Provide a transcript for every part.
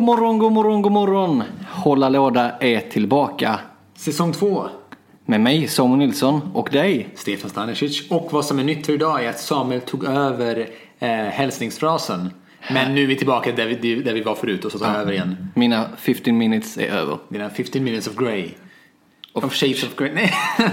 god morgon, god morgon, god morgon. Hålla låda är tillbaka. Säsong två. Med mig, Samuel Nilsson, och dig. Stefan Stanisic. Och vad som är nytt för idag är att Samuel tog över eh, hälsningsfrasen. Men nu är vi tillbaka där vi, där vi var förut och så tar jag över igen. Mina 15 minutes är över. Dina 15 minutes of grey. Of, shades of grey. Nej.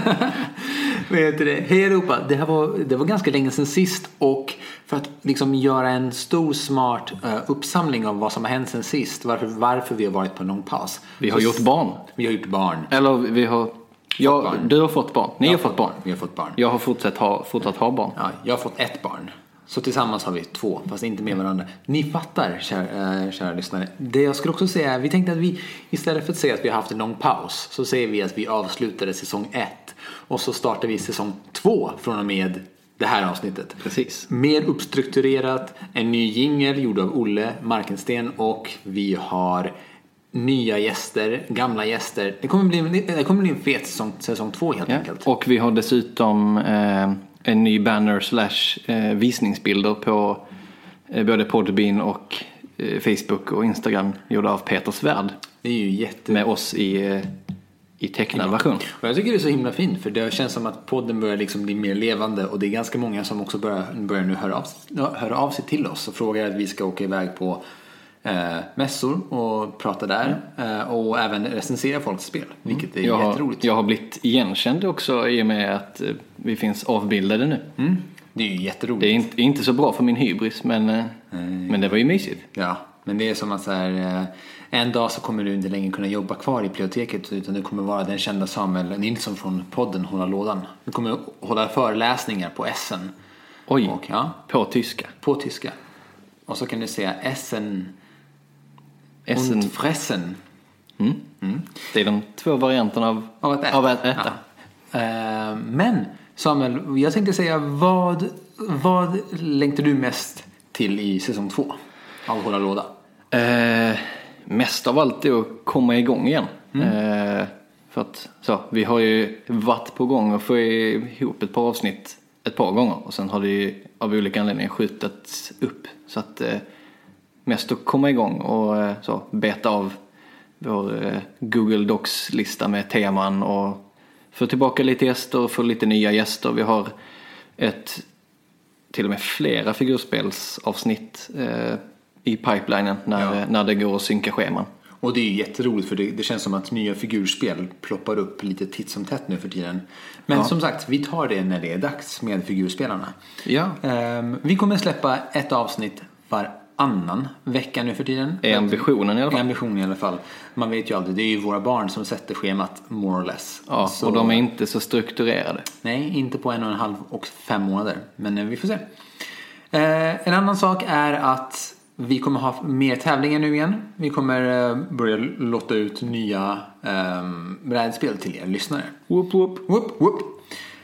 Vad heter det? Hej Europa! Det, här var, det var ganska länge sedan sist och för att liksom göra en stor smart uh, uppsamling av vad som har hänt sedan sist. Varför, varför vi har varit på en lång paus. Vi har Så- gjort barn. Vi har gjort barn. Eller vi har... Ja, barn. du har fått barn. Ni Jag har fått barn. Vi har fått barn. Jag har fortsatt ha, fortsatt ha barn. Ja, jag har fått ett barn. Så tillsammans har vi två, fast inte med varandra. Ni fattar, kära, äh, kära lyssnare. Det jag skulle också säga är, vi tänkte att vi istället för att säga att vi har haft en lång paus så säger vi att vi avslutade säsong ett och så startar vi säsong två från och med det här avsnittet. Precis. Mer uppstrukturerat, en ny jingel gjord av Olle Markensten och vi har nya gäster, gamla gäster. Det kommer bli, det kommer bli en fet säsong, säsong två helt Ja. enkelt. Och vi har dessutom eh, en ny banner slash eh, visningsbilder på eh, både Podbean och eh, Facebook och Instagram gjorda av Peter Svärd. Det är ju jätte... Med oss i, eh, i tecknad version. Och jag tycker det är så himla fint för det känns som att podden börjar liksom bli mer levande och det är ganska många som också börjar, börjar nu höra av, höra av sig till oss och frågar att vi ska åka iväg på eh, mässor och prata där eh, och även recensera folks spel, vilket är Jag har, jätteroligt. jag har blivit igenkänd också i och med att eh, vi finns avbildade nu. Mm. Det är ju jätteroligt. Det är inte, inte så bra för min hybris men, eh, men det var ju mysigt. Ja, men det är som att så här, eh, en dag så kommer du inte längre kunna jobba kvar i biblioteket utan du kommer vara den kända Samuel Nilsson från podden Hålla lådan. Du kommer hålla föreläsningar på Essen. Oj, Och, ja, på tyska. på tyska. Och så kan du säga Essen Essen, und fressen. det är de två varianterna av, Av att äta. Av att äta. Ja. Eh, Men Samuel, jag tänkte säga vad, vad längtar du mest till i säsong två av Hålla låda? Eh, mest av allt är att komma igång igen. Eh, för att så, vi har ju varit på gång och få ihop ett par avsnitt ett par gånger och sen har det ju av olika anledningar skjutits upp. Så att eh, mest att komma igång och eh, så, beta av vår Google Docs-lista med teman och få tillbaka lite gäster och få lite nya gäster. Vi har ett till och med flera figurspelsavsnitt i pipelinen när, Ja. när det går att synka scheman. Och det är ju jätteroligt för det, det känns som att nya figurspel ploppar upp lite titt som tätt nu för tiden. Men som sagt, vi tar det när det är dags med figurspelarna. Ja. Ehm, vi kommer släppa ett avsnitt varannan vecka nu för tiden. Är ambitionen i alla fall. Ambitionen i alla fall. Man vet ju aldrig, det är ju våra barn som sätter schemat more or less. Ja, Så- och de är inte så strukturerade. Nej, inte på en och en halv och fem månader. Men eh, vi får se. Eh, en annan sak är att vi kommer ha mer tävlingar nu igen. Vi kommer eh, börja lotta ut nya eh, brädspel till er lyssnare. Whoop, whoop. Whoop, whoop.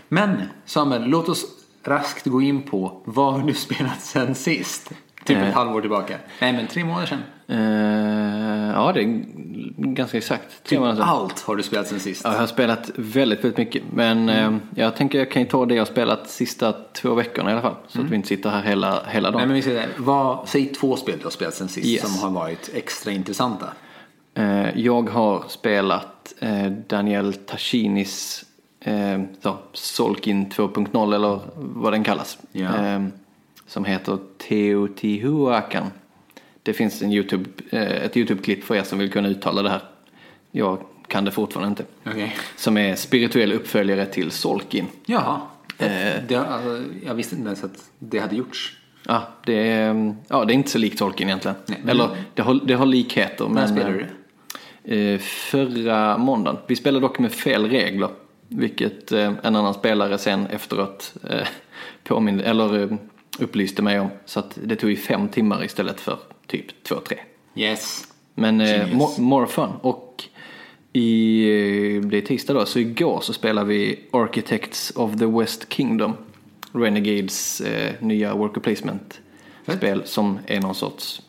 Men Samuel, låt oss raskt gå in på vad har du spelat sen sist? Typ Eh. ett halvår tillbaka. Nej, men tre månader sedan. Eh, ja, det är ganska exakt. Tre Typ månader sedan. allt har du spelat sen sist. Ja, jag har spelat väldigt, väldigt mycket. Men Mm. eh, jag tänker jag kan ju ta det jag har spelat sista två veckorna i alla fall. Så att vi inte sitter här hela, hela dagen. Nej, men vi säger. Vad, säg två spel du har spelat sen sist Yes. som har varit extra intressanta. Eh, jag har spelat eh, Daniel Tashinis eh, Solkin 2.0 eller vad den kallas. Ja. Som heter Teotihuacan. Det finns en YouTube, eh, ett YouTube-klipp för er som vill kunna uttala det här. Jag kan det fortfarande inte. Okej. Som är spirituell uppföljare till Solkin. Jaha. Eh. Det, alltså, jag visste inte ens att det hade gjorts. Ja, det är, ja, det är inte så likt Tolkien egentligen. Nej, men- Eller det har, det har likheter. När spelade du det? Eh, förra måndagen. Vi spelade dock med fel regler. Vilket eh, en annan spelare sen efteråt eh, påminde, eller upplyste mig om. Så att det tog ju fem timmar istället för typ två, tre. Yes. Men eh, more, more fun. Och i, eh, det är tisdag då, så igår så spelar vi Architects of the West Kingdom. Renegades eh, nya worker placement spel som är någon sorts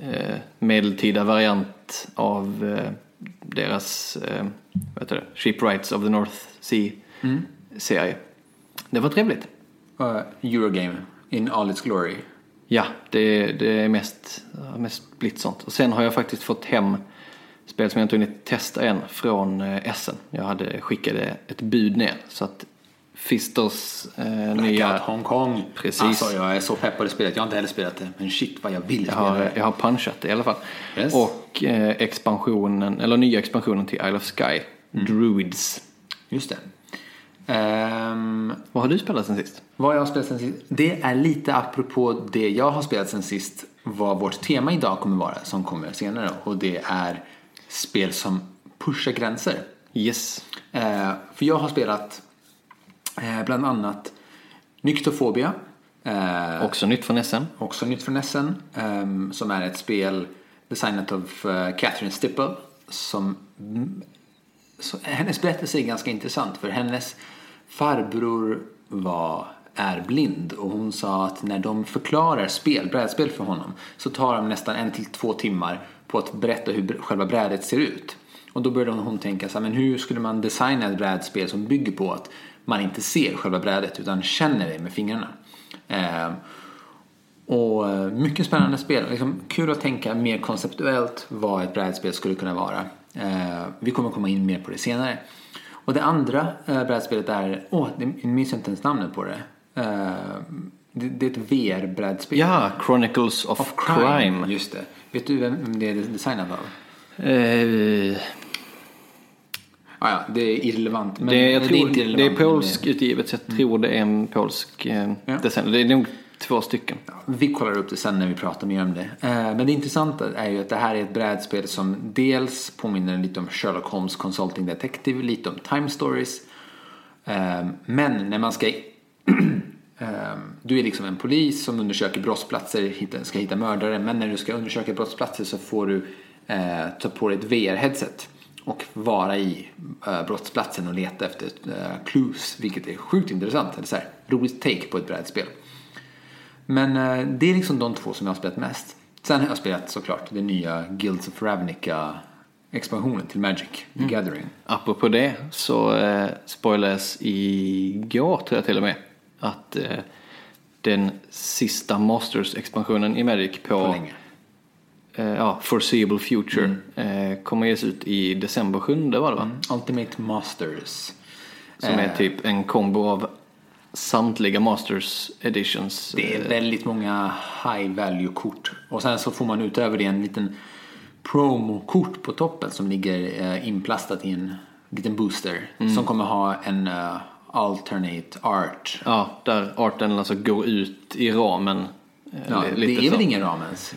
eh, medeltida variant av eh, deras eh, vad heter det? Shipwrights of the North Sea serie. Det var trevligt. Uh, Eurogame in all its glory. Ja, det, det är mest, mest blivit sånt. Och sen har jag faktiskt fått hem spel som jag inte hunnit testa än från eh, Essen. Jag hade skickade ett bud ner så att Fisters eh, Blackout nya... Hong Kong. Precis. Alltså jag är så pepp på det spelet. Jag har inte heller spelat det. Men shit vad jag vill Jag spela har, det. jag har punchat det i alla fall. Yes. Och eh, expansionen, eller nya expansionen till Isle of Sky, Mm. Druids. Just det. Ehm, Vad har du spelat sen sist? vad jag har spelat sen sist. Det är lite apropå det jag har spelat sen sist. Vad vårt tema idag kommer vara. Som kommer senare. Och det är spel som pushar gränser. Yes. Eh, för jag har spelat eh, bland annat Nyktofobia. Eh, Också nytt från Essen. också nytt från Essen. ehm, som är ett spel designat av uh, Catherine Stipple. Som, mm, så, hennes berättelse är ganska intressant för hennes farbror var, är blind och hon sa att när de förklarar spel, brädspel för honom så tar de nästan en till två timmar på att berätta hur själva brädet ser ut. Och då började hon tänka så här, men hur skulle man designa ett brädspel som bygger på att man inte ser själva brädet utan känner det med fingrarna. Ehm, eh, och mycket spännande spel. Liksom, kul att tänka mer konceptuellt vad ett brädspel skulle kunna vara. Eh, vi kommer komma in mer på det senare. Och det andra eh, brädspelet är, åh, det- jag minns inte ens namnet på det. Eh, det, det är ett VR-brädspel. Ja, Chronicles of, Of Crime. crime. Just det. Vet du vem det är designat av? Eh, Ah, ja, det är irrelevant. Men det, jag det tror, är inte det, irrelevant. är det- polsk utgivet så jag tror det är en polsk eh, Ja. designer. Det är nog två stycken. Vi kollar upp det sen när vi pratar mer om det. Eh, men det intressanta är ju att det här är ett brädspel som dels påminner lite om Sherlock Holmes Consulting Detective, lite om Time Stories. Eh, men när man ska... Eh, du är liksom en polis som undersöker brottsplatser, ska hitta mördare. Men när du ska undersöka brottsplatser så får du ta på dig ett VR-headset och vara i brottsplatsen och leta efter clues, vilket är sjukt intressant. Eller så här, roligt take på ett brädspel. Men eh, det är liksom de två som jag har spelat mest. Sen har jag spelat såklart den nya Guilds of Ravnica expansionen till Magic, The Gathering. Apropå det så eh, spoilades igår tror jag till och med att eh, den sista Masters-expansionen i Magic på, På länge. eh, ja, Foreseeable Future eh, kommer ges ut i december 7 var det va? Ultimate Masters. Som är typ en kombo av samtliga Masters editions. Det är väldigt många high value kort. Och sen så får man utöver det en liten promo-kort på toppen som ligger eh, inplastat i en liten booster. Som kommer ha en eh, alternate art. Ja, där arten alltså går ut i ramen. eh, Ja, det är så. väl ingen ram ens?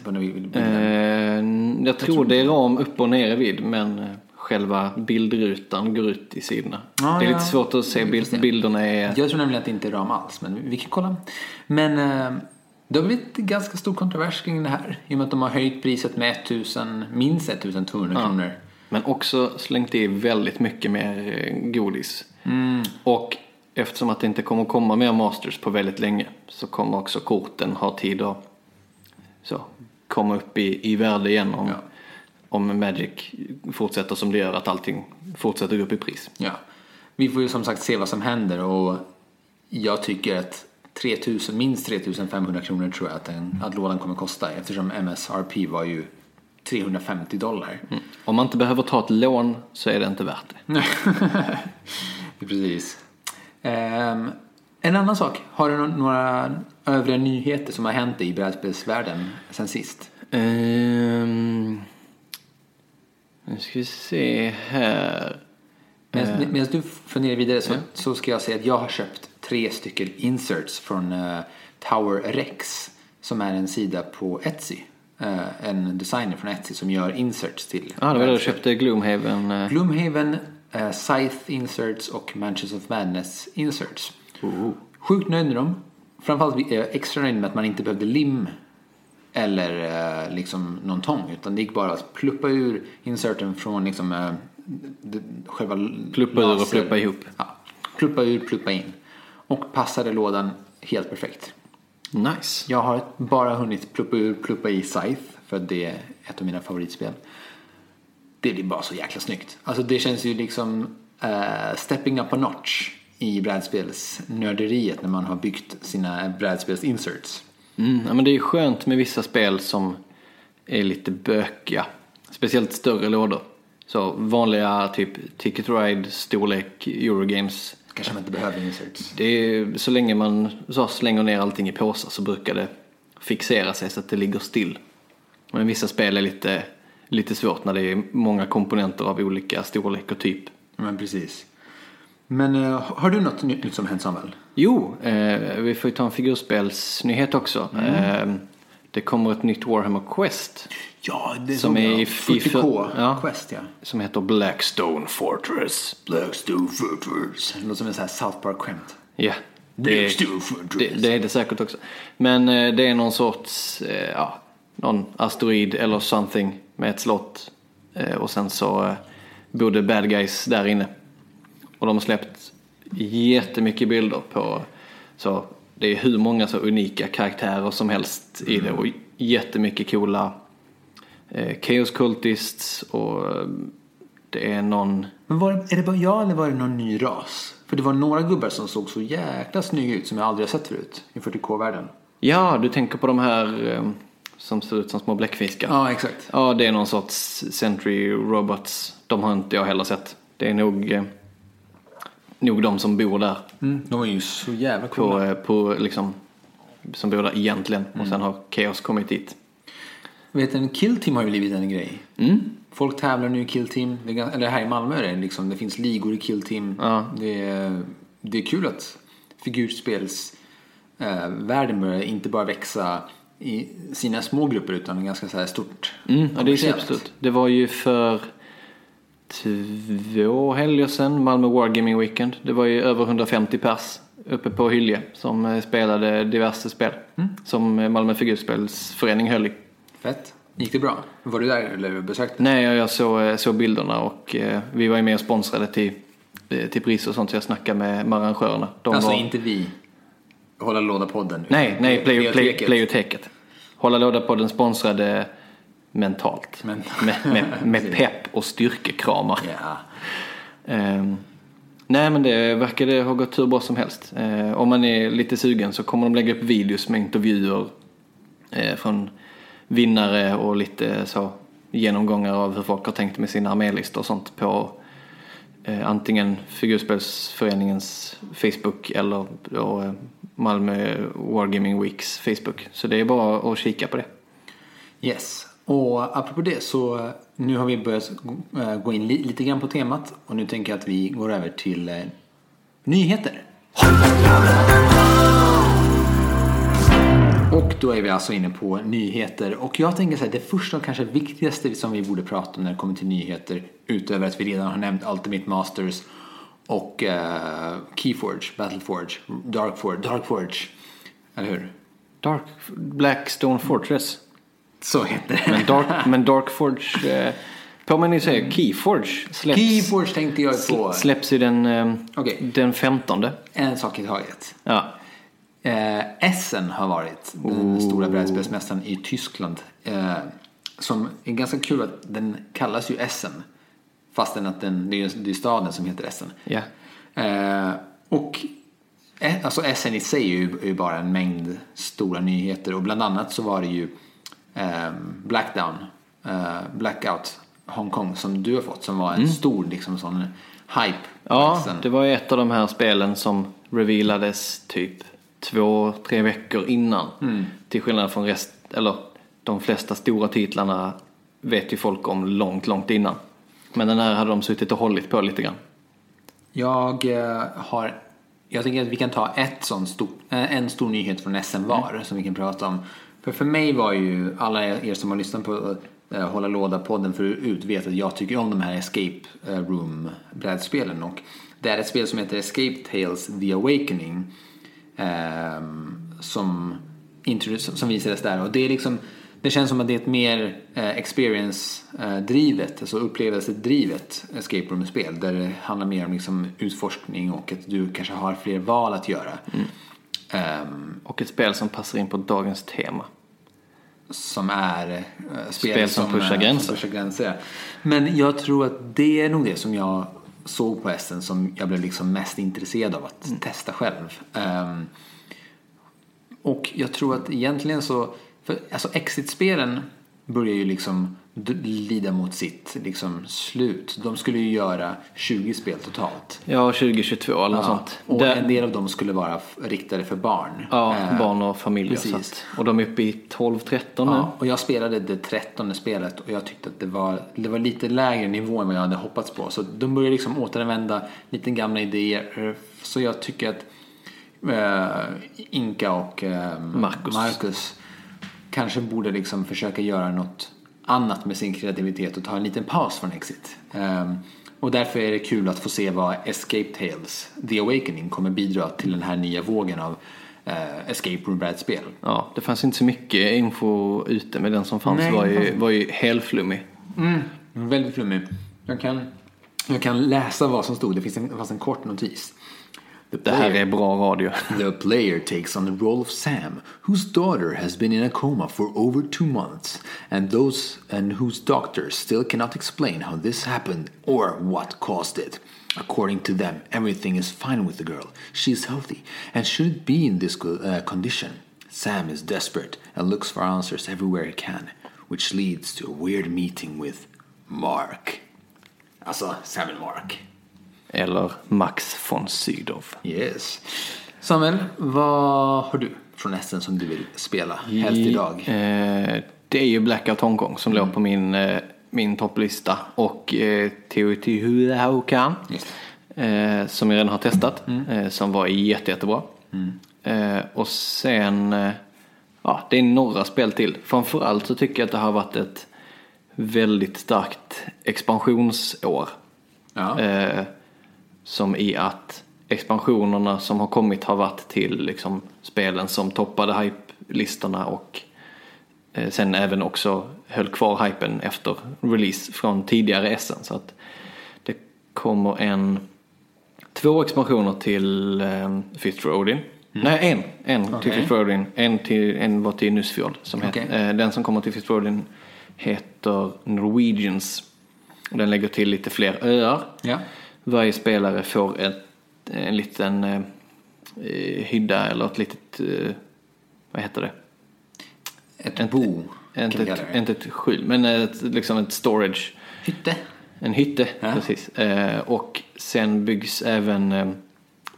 Eh, jag tror det är ram upp och ner vid men eh, själva bildrutan går ut i sidorna. Ja, det är ja. lite svårt att se, bild, bilderna är... Jag tror nämligen att det inte är ram alls, men vi kan kolla. Men eh, det har blivit ganska stor kontrovers kring det här. I och med att de har höjt priset med 1000, minst 1200 kronor. Men också slängt i väldigt mycket mer eh, godis. Mm. Och eftersom att det inte kommer komma mer Masters på väldigt länge så kommer också korten ha tid att så, komma upp i, i värde igen om, Ja. Om Magic fortsätter som det gör, att allting fortsätter gå upp i pris. Ja. Vi får ju som sagt se vad som händer och jag tycker att 3000, minst 3500 kronor tror jag att, den, att lådan kommer kosta eftersom MSRP var ju 350 dollar. Mm. Om man inte behöver ta ett lån så är det inte värt det. Precis. Ehm, en annan sak. Har du nå- några övriga nyheter som har hänt i brädspelsvärlden sen sist? Ehm, nu ska vi se här. Medan, medan du funderar vidare så, så ska jag säga att jag har köpt tre stycken inserts från eh, Tower Rex som är en sida på Etsy. Eh, en designer från Etsy som gör inserts till Ja, det var då du köpte Gloomhaven. eh, Gloomhaven, uh, Scythe inserts och Mansions of Madness inserts. Sjukt nöjd med dem. Framförallt är jag extra nöjd med att man inte behövde lim eller eh, liksom någon tång. Utan det gick bara att pluppa ur inserten från liksom, eh, själva Pluppa ur och pluppa ihop. Ja, pluppa ur, pluppa in. Och passade lådan helt perfekt. Nice. Jag har bara hunnit pluppa ur, pluppa i Scythe för det är ett av mina favoritspel. Det blir bara så jäkla snyggt. Alltså det känns ju liksom eh, stepping up a notch i brädspelsnörderiet när man har byggt sina brädspels-inserts. Mm, ja, men det är skönt med vissa spel som är lite bökiga. Speciellt större lådor. Så vanliga typ Ticket Ride, storlek, Eurogames. Kanske man inte behöver inserts. Det är, så länge man så slänger ner allting i påsar så brukar det fixera sig så att det ligger still. Men vissa spel är lite, lite svårt när det är många komponenter av olika storlek och typ. Men precis. Men eh, har du något nytt som hänt Samuel? Jo, eh, vi får ju ta en figurspelsnyhet också. Eh, det kommer ett nytt Warhammer Quest Ja, det Som är i- i 40K ja. Quest ja. som heter Blackstone Fortress. Blackstone Fortress. Det låter som en sån här South Park-skämt. Ja, det, Blackstone Fortress. det, det är det säkert också. Men eh, det är någon sorts, eh, ja, någon asteroid eller something med ett slott. Och sen så eh, bor det bad guys där inne. Och de har släppt jättemycket bilder på, så det är hur många så unika karaktärer som helst i det och jättemycket coola eh, Chaos Cultists och eh, det är någon Men var, är det bara jag eller var det någon ny ras? För det var några gubbar som såg så jäkla snygga ut som jag aldrig har sett förut i 40K-världen. Ja, du tänker på de här eh, som ser ut som små bläckfiskar. Ja, exakt. Ja, det är någon sorts Sentry Robots. De har inte jag heller sett. Det är nog, eh, nog de som bor där Mm, de var ju så jävla på, coola. eh, på liksom, som bor där egentligen. Och Mm. sen har Chaos kommit dit. Vet en Kill Team har ju blivit en grej. Folk tävlar nu i Kill Team. Är, eller här i Malmö är det liksom, det finns ligor i Kill Team. Ja. Det, är, det är kul att figurspels eh, världen börjar inte bara växa i sina små grupper utan ganska så här stort. Mm, ja, det är superstort. Det var ju för två helger sedan, Malmö Wargaming Weekend. Det var ju över 150 pers uppe på Hylje som eh, spelade diverse spel. Mm. Som eh, Malmö Figurspelsförening höll i. Fett. Gick det bra? Var du där eller besökte? Nej, jag- såg, eh, såg bilderna och eh, vi var ju med och sponsrade till, till pris och sånt så jag snackade med, med arrangörerna. De alltså var, inte vi. Hålla låda-podden. Nej, nej, Play, play, Playoteket. Playoteket. Hålla låda på den sponsrade mentalt. Men- Med, med, med pepp och styrkekramar. Ja. Ehm, nej men det verkade ha gått hur bra som helst. Eh, om man är lite sugen så kommer de lägga upp videos med intervjuer eh, från vinnare och lite så genomgångar av hur folk har tänkt med sina armélistor och sånt på eh, antingen Figurspelsföreningens Facebook eller då, eh, Malmö Wargaming Weeks Facebook. Så det är bara att kika på det. Yes. Och apropå det så nu har vi börjat gå eh, in lite grann på temat och nu tänker jag att vi går över till eh, nyheter. Och då är vi alltså inne på nyheter och jag tänker så här, det första och kanske viktigaste som vi borde prata om när det kommer till nyheter utöver att vi redan har nämnt Ultimate Masters och uh, Keyforge, Battleforge, Darkforge, Darkforge, eller hur? Dark Blackstone Fortress. Så heter det. Men, Dark, men Darkforge, eh, påminner sig, Keyforge släpps, Keyforge tänkte jag på. släpps ju den, eh, Okej. den 15. En sak i taget. Ja. Eh, Essen har varit den stora brädspelsmästaren i Tyskland. Eh, som är ganska kul att den kallas ju Essen. Fastän att den, det är det är staden som heter Essen. Ja. Eh, och eh, alltså Essen i sig är ju, är ju bara en mängd stora nyheter. Och bland annat så var det ju eh, Blackdown, eh, Blackout Hongkong som du har fått. Som var en stor liksom sån hype. ja, Essen. det var ju ett av de här spelen som revealades typ två, tre veckor innan. Till skillnad från rest, eller de flesta stora titlarna vet ju folk om långt, långt innan. Men den här hade de suttit och hållit på lite grann. Jag eh, har... Jag tänker att vi kan ta ett sån stor, eh, en stor nyhet från SM var som vi kan prata om. För för mig var ju alla er som har lyssnat på eh, Hålla Låda-podden förut vet att jag tycker om de här Escape eh, Room-brädspelen. Och det är ett spel som heter Escape Tales The Awakening. ehm, som, som visades där. Och det är liksom det känns som att det är ett mer eh, experience-drivet, eh, alltså upplevelsedrivet escape room-spel. Där det handlar mer om liksom utforskning och att du kanske har fler val att göra. Mm. Ehm, Och ett spel som passar in på dagens tema. som är eh, spel, Spel som pushar eh, gränser. Som pushar gränser. Men jag tror att det är nog det som jag såg på Essen som jag blev liksom mest intresserad av att Mm. testa själv. Ehm, och jag tror att egentligen så, för alltså Exit-spelen börjar ju liksom lida mot sitt liksom slut. De skulle ju göra 20 spel totalt. Ja, 2022 eller något sånt. Och Där- en del av dem skulle vara riktade för barn. Ja, Eh, barn och familjer. precis. Att, och de är uppe i 12-13 nu. Ja, och jag spelade det trettonde spelet och jag tyckte att det var, det var lite lägre nivå än vad jag hade hoppats på. Så de börjar liksom återanvända lite gamla idéer. Så jag tycker att eh, Inka och eh, Marcus. Marcus kanske borde liksom försöka göra något annat med sin kreativitet och ta en liten paus från Exit. Eh, och därför är det kul att få se vad Escape Tales, The Awakening, kommer bidra till den här nya vågen av eh, Escape Room-brädspel. Ja, det fanns inte så mycket info ute men den som fanns Nej, var, ju, var ju helflummig. Mm, väldigt flummig. Jag kan, jag kan läsa vad som stod. Det finns en, det fanns en kort notis. The Det här är bra radio. The player takes on the role of Sam, whose daughter has been in a coma for over two months, and those and whose doctors still cannot explain how this happened or what caused it. According to them, everything is fine with the girl. She is healthy and shouldn't be in this uh, condition. Sam is desperate and looks for answers everywhere he can, which leads to a weird meeting with Mark. Alltså, Sam and Mark. Eller Max von Sydow. Yes. Samuel, vad har du från Essen som du vill spela helst idag? Eh, det är ju Blackout Hongkong som låg på min, eh, min topplista. Och eh, Teotihuacan. Eh, som jag redan har testat. Eh, som var jätte, jättebra. Eh, och sen, eh, ja det är några spel till. Framförallt så tycker jag att det har varit ett väldigt starkt expansionsår. Ja. Som i att expansionerna som har kommit har varit till liksom, spelen som toppade hype-listorna och eh, sen även också höll kvar hypen efter release från tidigare SN. Så att det kommer en två expansioner till eh, Fifth Roadin. Nej, en. En till Okej. Fifth Roadin. En, till, en var till Nusfjord. Som Okej. heter, eh, den som kommer till Fifth Roadin heter Norwegians. Den lägger till lite fler öar. Ja. Varje spelare får ett, en liten eh, eh, hydda eller ett litet, eh, vad heter det? Ett bo, kan Inte ett, inte ett skydd, men ett, liksom ett storage. Hytte. En hytte, Ja. precis. Eh, och sen byggs även eh,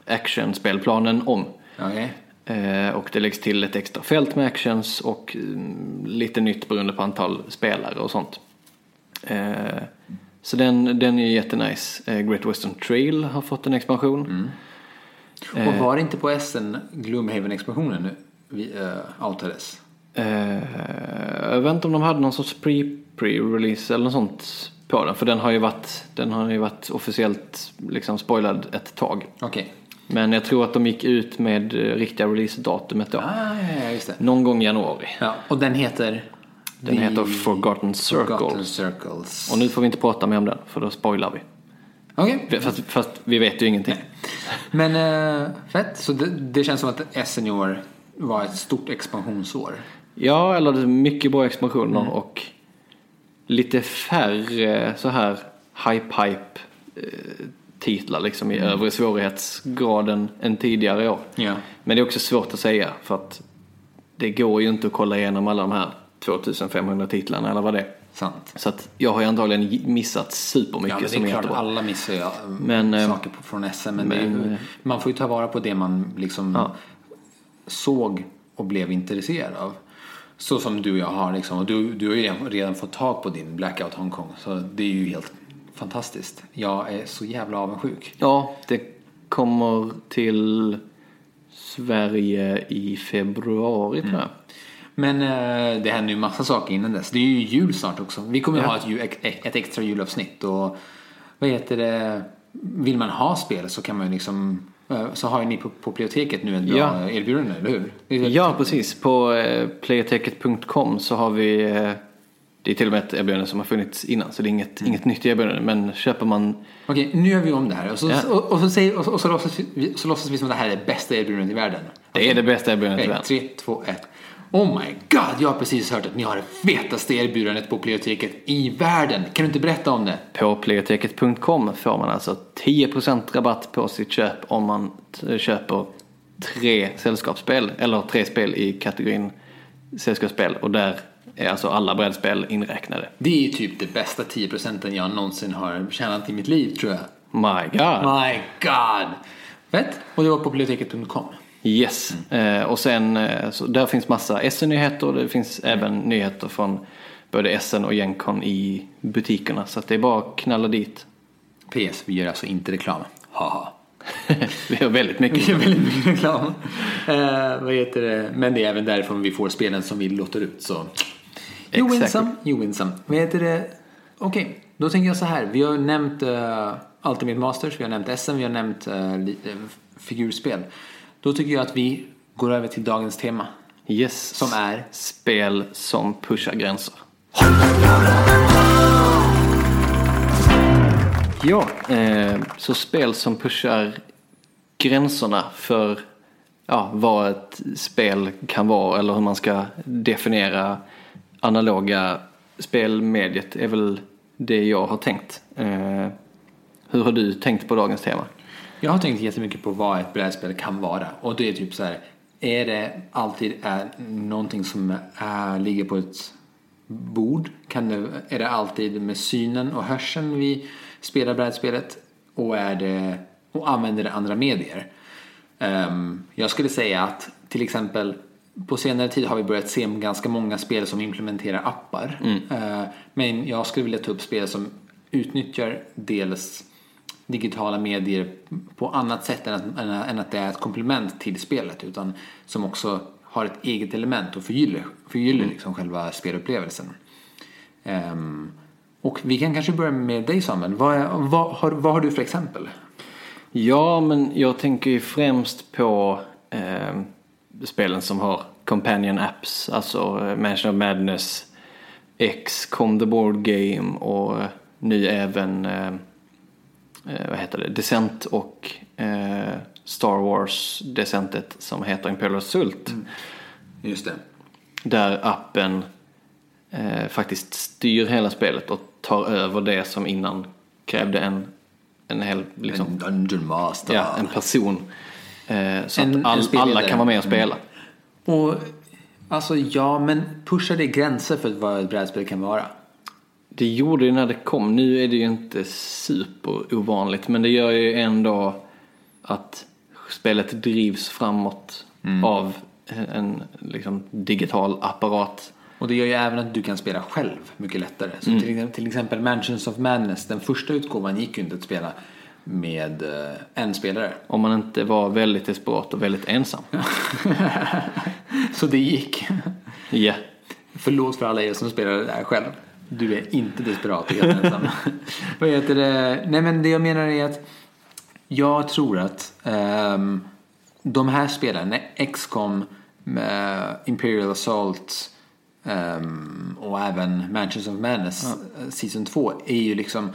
actionspelplanen om. Okej. Eh, och det läggs till ett extra fält med actions och mm, lite nytt beroende på antal spelare och sånt. Eh, så den, den är jättenice. Eh, Great Western Trail har fått en expansion. Och var det inte på Essen Gloomhaven-expansionen vi uh, outades? Eh, jag vet inte om de hade någon sorts pre- pre-release eller något sånt på den. För den har ju varit, den har ju varit officiellt liksom spoilad ett tag. Okej. Men jag tror att de gick ut med eh, riktiga release-datumet då. Ah, ja. Någon gång i januari. Ja, och den heter? Den The heter Forgotten Circle. Forgotten Circles. Och nu får vi inte prata mer om den för då spoilar vi. Okej. Fast, fast vi vet ju ingenting. Men uh, fett. Så det, det känns som att Essen i år var ett stort expansionsår. Ja, eller mycket bra expansioner och lite färre så här hype-hype eh, titlar liksom i övre svårighetsgraden än tidigare år. Ja. Men det är också svårt att säga för att det går ju inte att kolla igenom alla de här 2500 titlarna eller vad det är. Sant. Så att jag har ju antagligen missat supermycket Ja, men det som är klart jättebra. alla missar ju Men, eh, saker på, från SM. Men, men, ju- eh, man får ju ta vara på det man liksom Ja. såg och blev intresserad av. Så som du och jag har liksom. Och du, du har ju redan, fått tag på din Blackout Hongkong. Så det är ju helt fantastiskt. Jag är så jävla avundsjuk. Ja, det kommer till Sverige i februari tror jag. Men eh, det händer ju massa saker innan dess. Det är ju jul snart också. Vi kommer ju ha ett, ett extra julavsnitt. Och vad heter det? Vill man ha spel så kan man ju liksom eh, så har ju ni på, på biblioteket nu ett bra Ja. erbjudande, eller hur? Ja, precis. På eh, playateket.com så har vi, eh, det är till och med ett erbjudande som har funnits innan så det är inget, inget nytt erbjudande. Men köper man, Okej, nu gör vi om det här och så, Ja. och, och så, säger, och så, och så, låtsas vi, så låtsas vi som att det här är det bästa erbjudandet i världen. det är det bästa erbjudandet i världen. tre, två, ett. Oh my god, jag har precis hört att ni har det fetaste erbjudandet på biblioteket i världen. Kan du inte berätta om det? På playateket.com får man alltså 10% rabatt på sitt köp om man köper tre sällskapsspel eller tre spel i kategorin sällskapsspel och där är alltså alla brädspel inräknade. Det är typ det bästa 10 procenten jag någonsin har tjänat i mitt liv tror jag. My God! My god! Fett! Och det var på biblioteket.com. Yes, eh, och sen eh, så där finns massa SN-nyheter och det finns även nyheter från både SN och Gencon i butikerna så att det är bara att knalla dit. PS, vi gör alltså inte reklam. Haha. Vi har väldigt Vi mycket. gör väldigt mycket reklam. Eh, vad heter det? Men det är även därifrån vi får spelen som vi låter ut. Så. You win Exakt. some, you win some. Vad heter det? Okej, då tänker jag så här. Vi har nämnt uh, Ultimate Masters, vi har nämnt SM, vi har nämnt uh, figurspel. Då tycker jag att vi går över till dagens tema. Yes, Som är? spel som pushar gränser. Ja, eh, så spel som pushar gränserna för ja, vad ett spel kan vara eller hur man ska definiera analoga spelmediet är väl det jag har tänkt. Eh, hur har du tänkt på dagens tema? Jag har tänkt jättemycket på vad ett brädspel kan vara. Och det är typ så här. Är det alltid är någonting som är, ligger på ett bord? Kan det, är det alltid med synen och hörseln vi spelar brädspelet? Och, är det, och använder det andra medier? Ehm, jag skulle säga att till exempel på senare tid har vi börjat se ganska många spel som implementerar appar. Eh, men jag skulle vilja ta upp spel som utnyttjar dels digitala medier på annat sätt än att, än att- det är ett komplement till spelet utan som också har ett eget element och förgyller, förgyller liksom själva spelupplevelsen. Ehm, och vi kan kanske börja med dig Samuel. Vad, vad, har, vad har du för exempel? Ja, men jag tänker ju främst på eh, spelen som har companion apps, alltså eh, Mansion of Madness, X, Com the Board Game och eh, nu även eh, eh, vad heter det, Descent och eh, Star Wars Descentet som heter Imperial Assault. Just det. Där appen eh, faktiskt styr hela spelet och tar över det som innan krävde en, en hel liksom, En Dungeon Master. Ja, en person. Eh, så En- att all, alla kan vara med och spela. Och alltså ja, men pushar det gränser för vad ett brädspel kan vara? Det gjorde det när det kom. Nu är det ju inte super ovanligt men det gör ju ändå att spelet drivs framåt Mm. av en liksom, digital apparat. Och det gör ju även att du kan spela själv mycket lättare. Så till, exempel- till exempel Mansions of Madness, den första utgåvan gick ju inte att spela med eh, en spelare. Om man inte var väldigt desperat och väldigt ensam. Så det gick. Ja. Förlåt för alla er som spelar det där själv. Du är inte desperat och helt ensam. Vad heter det? Nej men det jag menar är att jag tror att ehm, de här spelen, XCOM, eh, Imperial Assault ehm, och även Mansions of Madness eh, Season 2 är ju liksom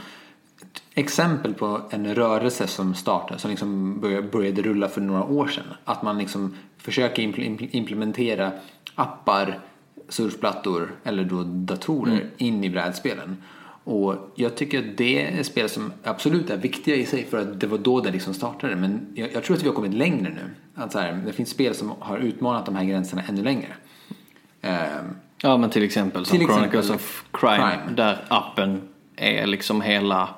exempel på en rörelse som startade, som liksom började, rulla för några år sedan. Att man liksom försöker impl- impl- implementera appar, surfplattor eller då datorer in i brädspelen. Och jag tycker att det är spel som absolut är viktiga i sig för att det var då det liksom startade. Men jag, jag tror att vi har kommit längre nu. Att så här, det finns spel som har utmanat de här gränserna ännu längre. Ehm, ja men till exempel som Till exempel Chronicles of Crime, Crime. där appen är liksom hela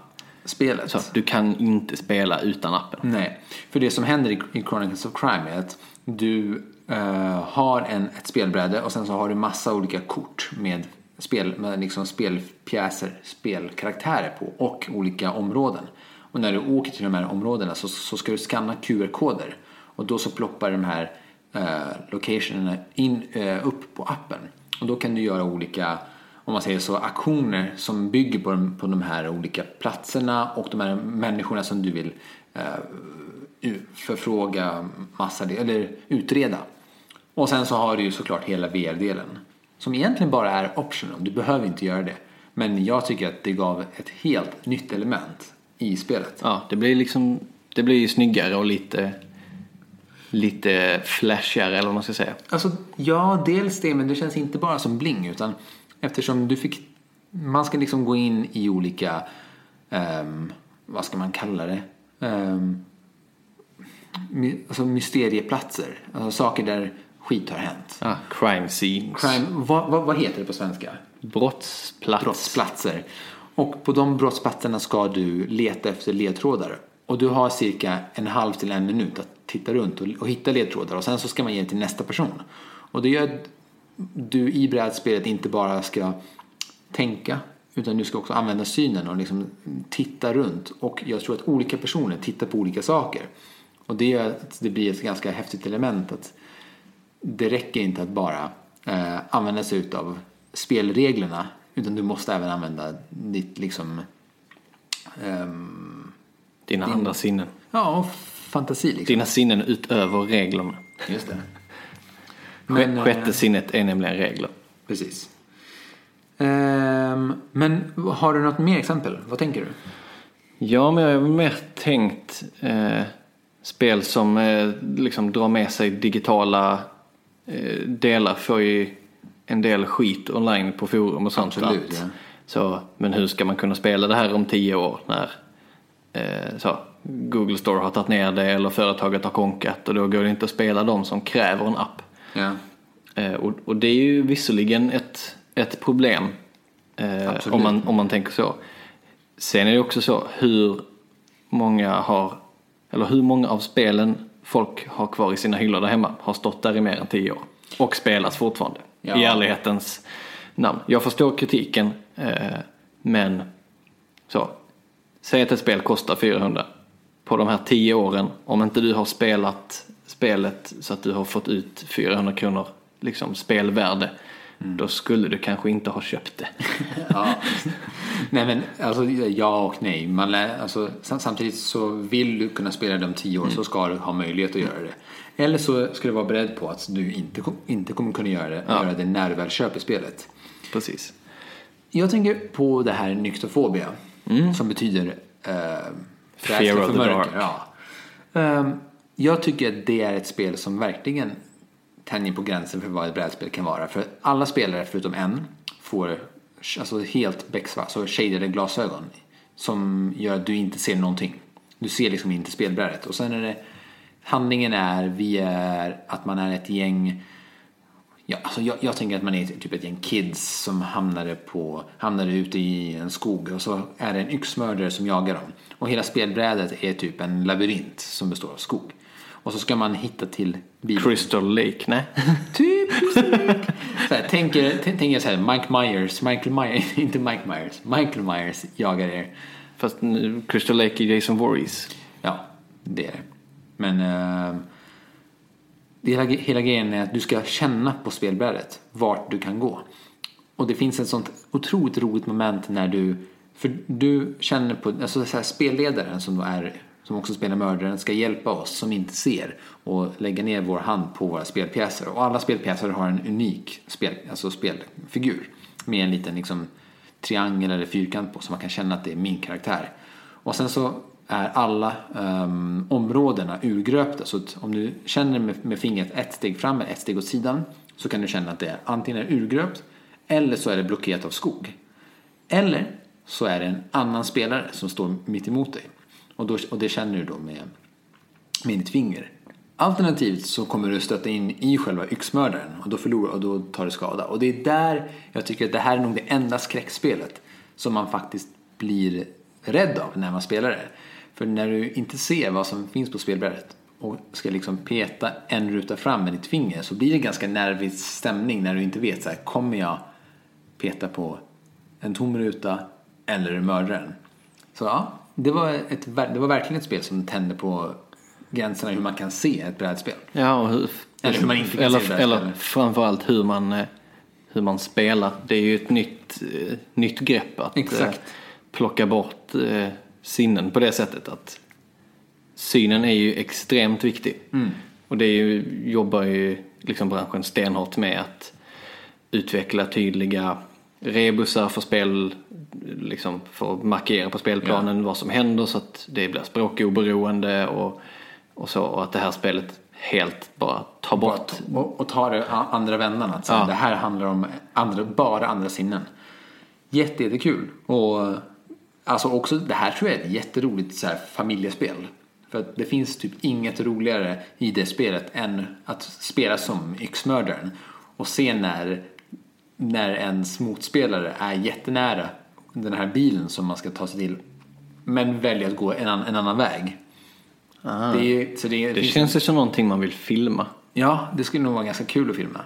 spelet. så du kan inte spela utan appen. Nej, för det som händer i, i Chronicles of Crime är att du uh, har en, ett spelbräde och sen så har du massa olika kort med, spel, med liksom spelpjäser, spelkaraktärer på och olika områden. Och när du åker till de här områdena så, så ska du scanna QR-koder och då så ploppar de här uh, locationerna in, uh, upp på appen. Och då kan du göra olika om man säger så, aktioner som bygger på de, på de här olika platserna och de här människorna som du vill eh, förfråga massa, eller utreda. Och sen så har du ju såklart hela VR-delen. Som egentligen bara är optional, du behöver inte göra det. Men jag tycker att det gav ett helt nytt element i spelet. Ja, det blir liksom, det blir ju snyggare och lite, lite flashigare eller vad man ska säga. Alltså, ja, dels det, men det känns inte bara som bling utan eftersom du fick, man ska liksom gå in i olika, ehm, vad ska man kalla det? Um, alltså mysterieplatser, alltså saker där skit har hänt. Ja, crime scenes. Crime, vad, vad, vad heter det på svenska? Brottsplats. Brottsplatser. Och på de brottsplatserna ska du leta efter ledtrådar. Och du har cirka en halv till en minut att titta runt och, och hitta ledtrådar. Och sen så ska man ge det till nästa person. Och det gör att du i brädspelet inte bara ska tänka utan du ska också använda synen och liksom titta runt. Och jag tror att olika personer tittar på olika saker. Och det gör att det blir ett ganska häftigt element att det räcker inte att bara eh, använda sig av spelreglerna utan du måste även använda ditt liksom ehm, Dina andra sinnen. ja, fantasi liksom. Dina sinnen utöver reglerna. Just det. Men, Men, Sjätte eh, sinnet är nämligen regler. Precis. Ehm, men har du något mer exempel? Vad tänker du? Ja, men jag har mer tänkt eh, spel som eh, liksom drar med sig digitala eh, delar får ju en del skit online på forum och sånt. Absolut, ja. Så, men hur ska man kunna spela det här om tio år när eh, så, Google Store har tagit ner det eller företaget har konkat och då går det inte att spela de som kräver en app. Ja. Eh, och, och det är ju visserligen ett, ett problem eh, om, man, om man tänker så. Sen är det också så hur många har, eller hur många av spelen folk har kvar i sina hyllor där hemma har stått där i mer än tio år och spelas fortfarande. Ja. I ärlighetens namn. Jag förstår kritiken eh, men så. Säg att ett spel kostar 400 på de här tio åren. Om inte du har spelat spelet så att du har fått ut 400 kronor liksom spelvärde. Då skulle du kanske inte ha köpt det. ja. Nej men alltså ja och nej. Man lär, alltså, sam- samtidigt så vill du kunna spela de tio år så ska du ha möjlighet att göra det. Eller så ska du vara beredd på att du inte, inte kommer kunna göra det, göra det när du väl köper spelet. Precis. Jag tänker på det här nyktofobia. Som betyder eh, Fear of the mörker. dark. Ja. Ehm, jag tycker att det är ett spel som verkligen tänjer på gränsen för vad ett brädspel kan vara. För alla spelare förutom en får alltså helt becksvart, alltså så shadade glasögon. Som gör att du inte ser någonting. Du ser liksom inte spelbrädet. Och sen är det handlingen är, vi är att man är ett gäng Ja, alltså jag, jag tänker att man är typ ett gäng kids som hamnade, på, hamnade ute i en skog och så är det en yxmördare som jagar dem. Och hela spelbrädet är typ en labyrint som består av skog. Och så ska man hitta till bilen. Crystal Lake, nej. Typ så här, tänker, t- tänker så här, Mike Myers, Michael Myers, inte Mike Myers, Michael Myers jagar er. Fast Crystal Lake är Jason Voorhees. Ja, det är det. Men eh, det hela, hela grejen är att du ska känna på spelbrädet vart du kan gå. Och det finns ett sånt otroligt roligt moment när du, för du känner på, alltså så här, spelledaren som då är, som också spelar mördaren ska hjälpa oss som inte ser och lägga ner vår hand på våra spelpjäser. Och alla spelpjäser har en unik spel, alltså spelfigur med en liten liksom, triangel eller fyrkant på så man kan känna att det är min karaktär. Och sen så är alla um, områdena urgröpta. Så att om du känner med, med fingret ett steg fram eller ett steg åt sidan så kan du känna att det är antingen är urgröpt eller så är det blockerat av skog. Eller så är det en annan spelare som står mitt emot dig. Och, då, och det känner du då med, med ditt finger. Alternativt så kommer du stöta in i själva yxmördaren och då förlorar och då tar du skada. Och det är där jag tycker att det här är nog det enda skräckspelet som man faktiskt blir rädd av när man spelar det. För när du inte ser vad som finns på spelbrädet och ska liksom peta en ruta fram med ditt finger så blir det ganska nervig stämning när du inte vet så här, kommer jag peta på en tom ruta eller mördaren? Så ja, det var, ett, det var verkligen ett spel som tände på gränserna hur man kan se ett brädspel. Ja, och hur, Eller hur man inte kan eller, se eller framförallt hur man, eh, hur man spelar. Det är ju ett nytt, eh, nytt grepp att eh, Exakt. plocka bort sinnen på det sättet. att synen är ju extremt viktig. Och det är ju, jobbar ju liksom branschen stenhårt med att utveckla tydliga rebusar för spel, liksom för att markera på spelplanen vad som händer så att det blir språkoberoende och, och så. Och att det här spelet helt bara tar bort. Och, och ta det andra vändan. Att säga, Ja. Det här handlar om andra, bara andra sinnen. Jätte, jättekul. Och alltså också, det här tror jag är ett jätteroligt så här, familjespel. För att det finns typ inget roligare i det spelet än att spela som yxmördaren. Och se när, när ens motspelare är jättenära den här bilen som man ska ta sig till. Men väljer att gå en, en annan väg. Det, är, så det, Det finns- känns ju som någonting man vill filma. Ja, det skulle nog vara ganska kul att filma.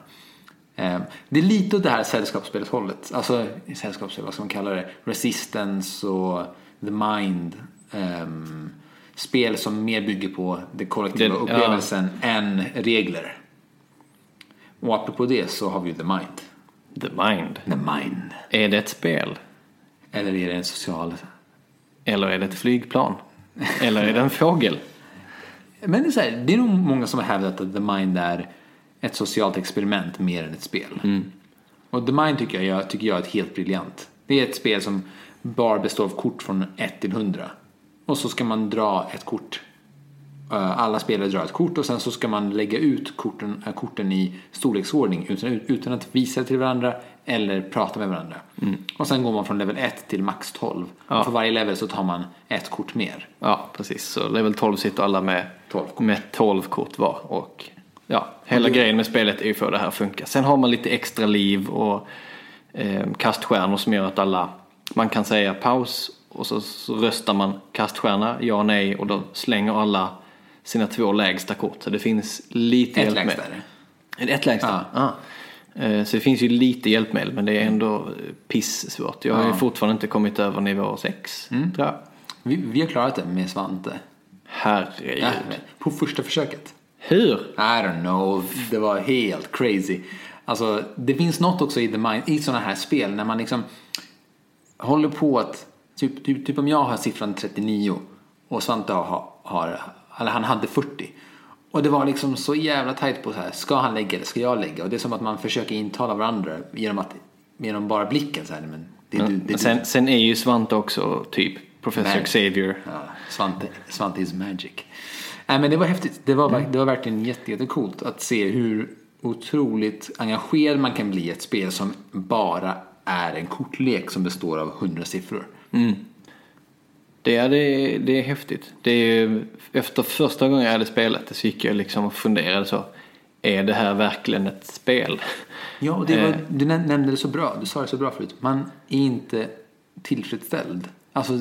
Eh, Det är lite åt det här sällskapsspelet hållet. Alltså sällskapsspel, vad ska man kalla det? Resistance och The Mind. Ehm, spel som mer bygger på den kollektiva Det- ja. upplevelsen än regler. Och apropå det så har vi ju The Mind. The Mind. The Mind. Är det ett spel? Eller är det en social... Eller är det ett flygplan? Eller är det en fågel? Men det är, så här, det är nog många som har hävdat att The Mind är ett socialt experiment mer än ett spel. Och The Mind tycker jag, jag, tycker jag är ett helt briljant. Det är ett spel som bara består av kort från 1 till 100. Och så ska man dra ett kort. Eh, Alla spelare drar ett kort och sen så ska man lägga ut korten, eh, korten i storleksordning utan, utan att visa till varandra eller prata med varandra. Och sen går man från level 1 till max 12. Och för varje level så tar man ett kort mer. Ja, precis. Så level 12 sitter alla med 12 kort. med 12 kort var. Och ja, hela Och det- grejen med spelet är ju för att det här att funka. Sen har man lite extra liv och eh, kaststjärnor som gör att alla, man kan säga paus och så, så röstar man kaststjärna, ja nej och då slänger alla sina två lägsta kort. Så det finns lite Ett hjälpmedel. lägsta är det. Ett lägsta? Ja. Eh, Så det finns ju lite hjälpmedel men det är ändå pissvårt. Jag har ju fortfarande inte kommit över nivå 6 Mm. tror jag. Vi, vi har klarat det med Svante. Herregud. Ja, på första försöket. Hur? I don't know, det var helt crazy. Alltså, det finns något också i, the mind, i sådana här spel när man liksom håller på att, typ, typ, typ om jag har siffran 39 och Svante har, har eller han hade 40. Och det var liksom så jävla tajt på så här, ska han lägga eller ska jag lägga? Och det är som att man försöker intala varandra genom att, genom bara blicken så här, men det är du, det är Men du. sen, sen är ju Svante också typ Professor Nej. Xavier. Ja, Svante, Svante is magic. Nej, men det var häftigt. Det var, det var verkligen jätte, jättecoolt att se hur otroligt engagerad man kan bli i ett spel som bara är en kortlek som består av hundra siffror. Det är, det, det är häftigt. Det är, efter första gången jag hade spelat det så gick jag liksom och funderade så. Är det här verkligen ett spel? Ja, och det var, Eh. du näm- nämnde det så bra. Du sa det så bra förut. Man är inte tillfredsställd. Alltså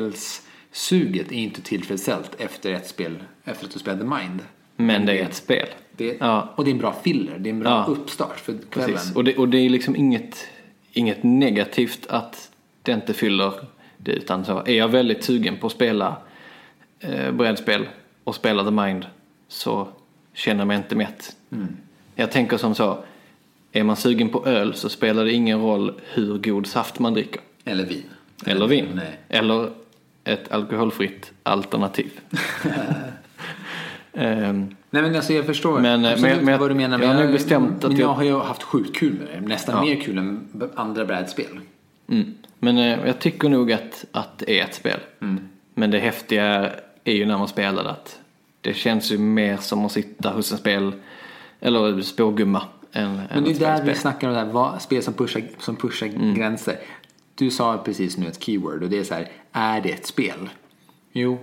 brädspelssuget är inte tillfredsställt efter ett spel, efter att du spelade Mind. Men det är ett spel. Det, Ja. Och det är en bra filler. Det är en bra Ja. uppstart för kvällen. Precis. Och det, och det är liksom inget, inget negativt att det inte fyller det. Utan så är jag väldigt sugen på att spela eh, brädspel och spela The Mind så känner jag mig inte mätt. Jag tänker som så. Är man sugen på öl så spelar det ingen roll hur god saft man dricker. Eller vin. Eller vin. Nej. Eller ett alkoholfritt alternativ. Ehm, Nej men alltså jag förstår Men, eh, men- men vad du menar. jag har Men nog bestämt att men jag jag- har ju haft sjukt kul med det. Nästan Ja. mer kul än andra brädspel. Mm. Men eh, jag tycker nog att, att det är ett spel. Mm. Men det häftiga är ju när man spelar det att det känns ju mer som att sitta hos en spel eller spågumma än, Men det är där vi spelspel. snackar om det här, vad, spel som pushar, som pushar Mm. gränser. Du sa precis nu ett keyword och det är så här, är det ett spel? Jo,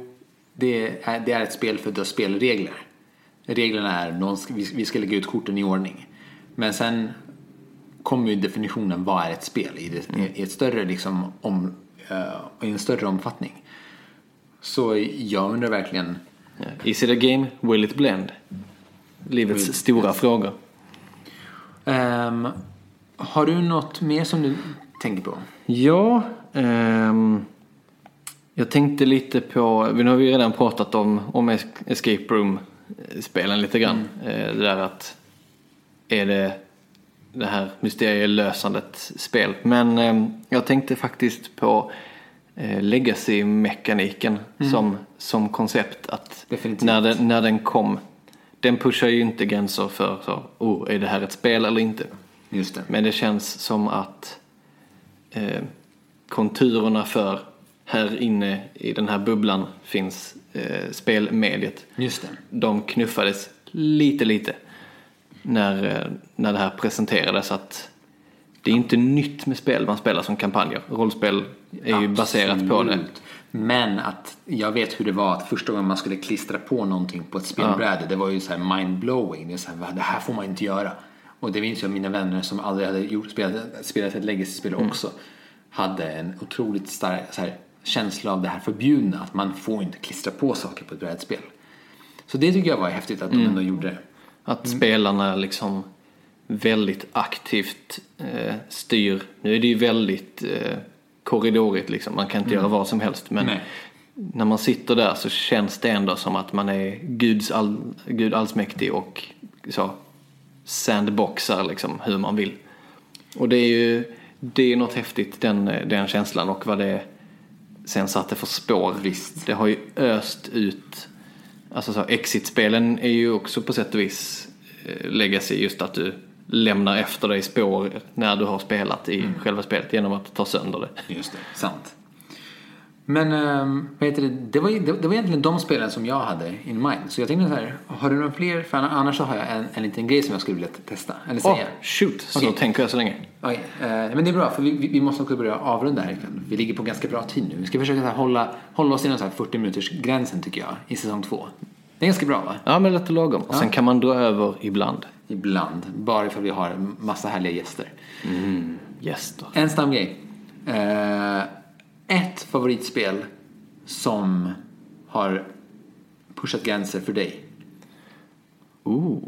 det är, det är ett spel för att du har spelregler. Reglerna är, vi, vi ska lägga ut korten i ordning. Men sen kommer ju definitionen, vad är ett spel? I, det, Mm. i ett större liksom, om, eh, i en större omfattning. Så jag undrar verkligen. Is it a game? Will it blend? Livets Will- stora frågor. ehm, har du något mer som du tänker på? Ja, ehm, jag tänkte lite på, vi har ju redan pratat om, om es- Escape Room-spelen lite grann. Eh, Det där att, är det det här mysterielösandet spel? Men ehm, jag tänkte faktiskt på eh, legacy-mekaniken som, som koncept. Att Definitivt. när den, när den kom, den pushar ju inte gränser för så, oh, är det här ett spel eller inte? Just det. Men det känns som att eh, konturerna för här inne i den här bubblan finns eh, spelmediet. Just det. De knuffades lite, lite när, eh, när det här presenterades att det är inte nytt med spel man spelar som kampanjer. Rollspel är ju baserat på det. Absolut. Men att jag vet hur det var att första gången man skulle klistra på någonting på ett spelbräde. Det var ju så här mindblowing. Det, är så här, "Va, det här får man inte göra. Och det minns jag mina vänner som aldrig hade gjort, spelat, spelat ett legacy-spel Mm. också. Hade en otroligt stark här, känsla av det här förbjudna. Att man får inte klistra på saker på ett brädspel. Så det tycker jag var häftigt att de Mm. ändå gjorde Att spelarna liksom väldigt aktivt eh, styr. Nu är det ju väldigt eh, korridorigt liksom. Man kan inte göra vad som helst. Men Nej. när man sitter där så känns det ändå som att man är Guds all, Gud allsmäktig och så sandboxar liksom hur man vill. Och det är ju det är något häftigt den, den känslan och vad det sen satte för spår. Visst. Det har ju öst ut Alltså så, exit-spelen är ju också på sätt och vis eh, legacy just att du lämnar efter dig spår när du har spelat i själva spelet genom att ta sönder det. Just det, sant. Men um, vad heter det? Det, var, det, det var egentligen de spelen som jag hade in mind. Så jag tänkte så här, har du några fler? För annars så har jag en, en liten grej som jag skulle vilja testa. Eller säga. Åh, shoot! Så Okej. tänker jag så länge. Okej, eh, men det är bra för vi, vi, vi måste också börja avrunda här ikväll. Vi ligger på ganska bra tid nu. Vi ska försöka här, hålla, hålla oss inom så här 40 minuters gränsen tycker jag i säsong två. Det är ganska bra va? Ja, men lätt och lagom. Och sen kan man dra över ibland. Ibland. Bara ifall vi har massa härliga gäster. Gäster. En snabb grej. Eh, ett favoritspel som har pushat gränser för dig. Ooh.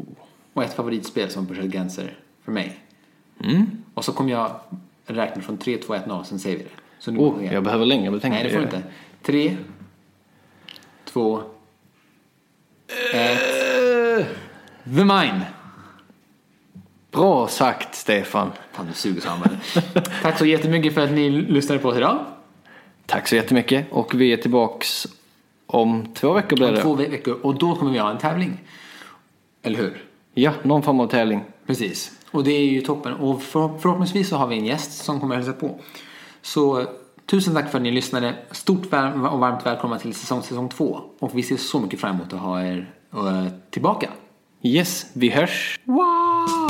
Och ett favoritspel som pushat gränser för mig. Mm. Och så kommer jag räkna från 3, 2, 1, 0, sen säger vi det. Så nu Oh, jag. jag behöver längre betänkande. Nej, det får du inte. 3, 2, 1. The Mine. Bra sagt, Stefan. Fan, du suger Samuel. Tack så jättemycket för att ni lyssnade på oss idag. Tack så jättemycket. Och vi är tillbaks om två veckor blir Om det. två veckor. Och då kommer vi ha en tävling. Eller hur? Ja, någon form av tävling. Precis. Och det är ju toppen. Och för, förhoppningsvis så har vi en gäst som kommer hälsa på. Så tusen tack för att ni lyssnade. Stort och varmt välkomna till säsong, säsong två. Och vi ser så mycket fram emot att ha er eh, tillbaka. Yes, vi hörs. Wow!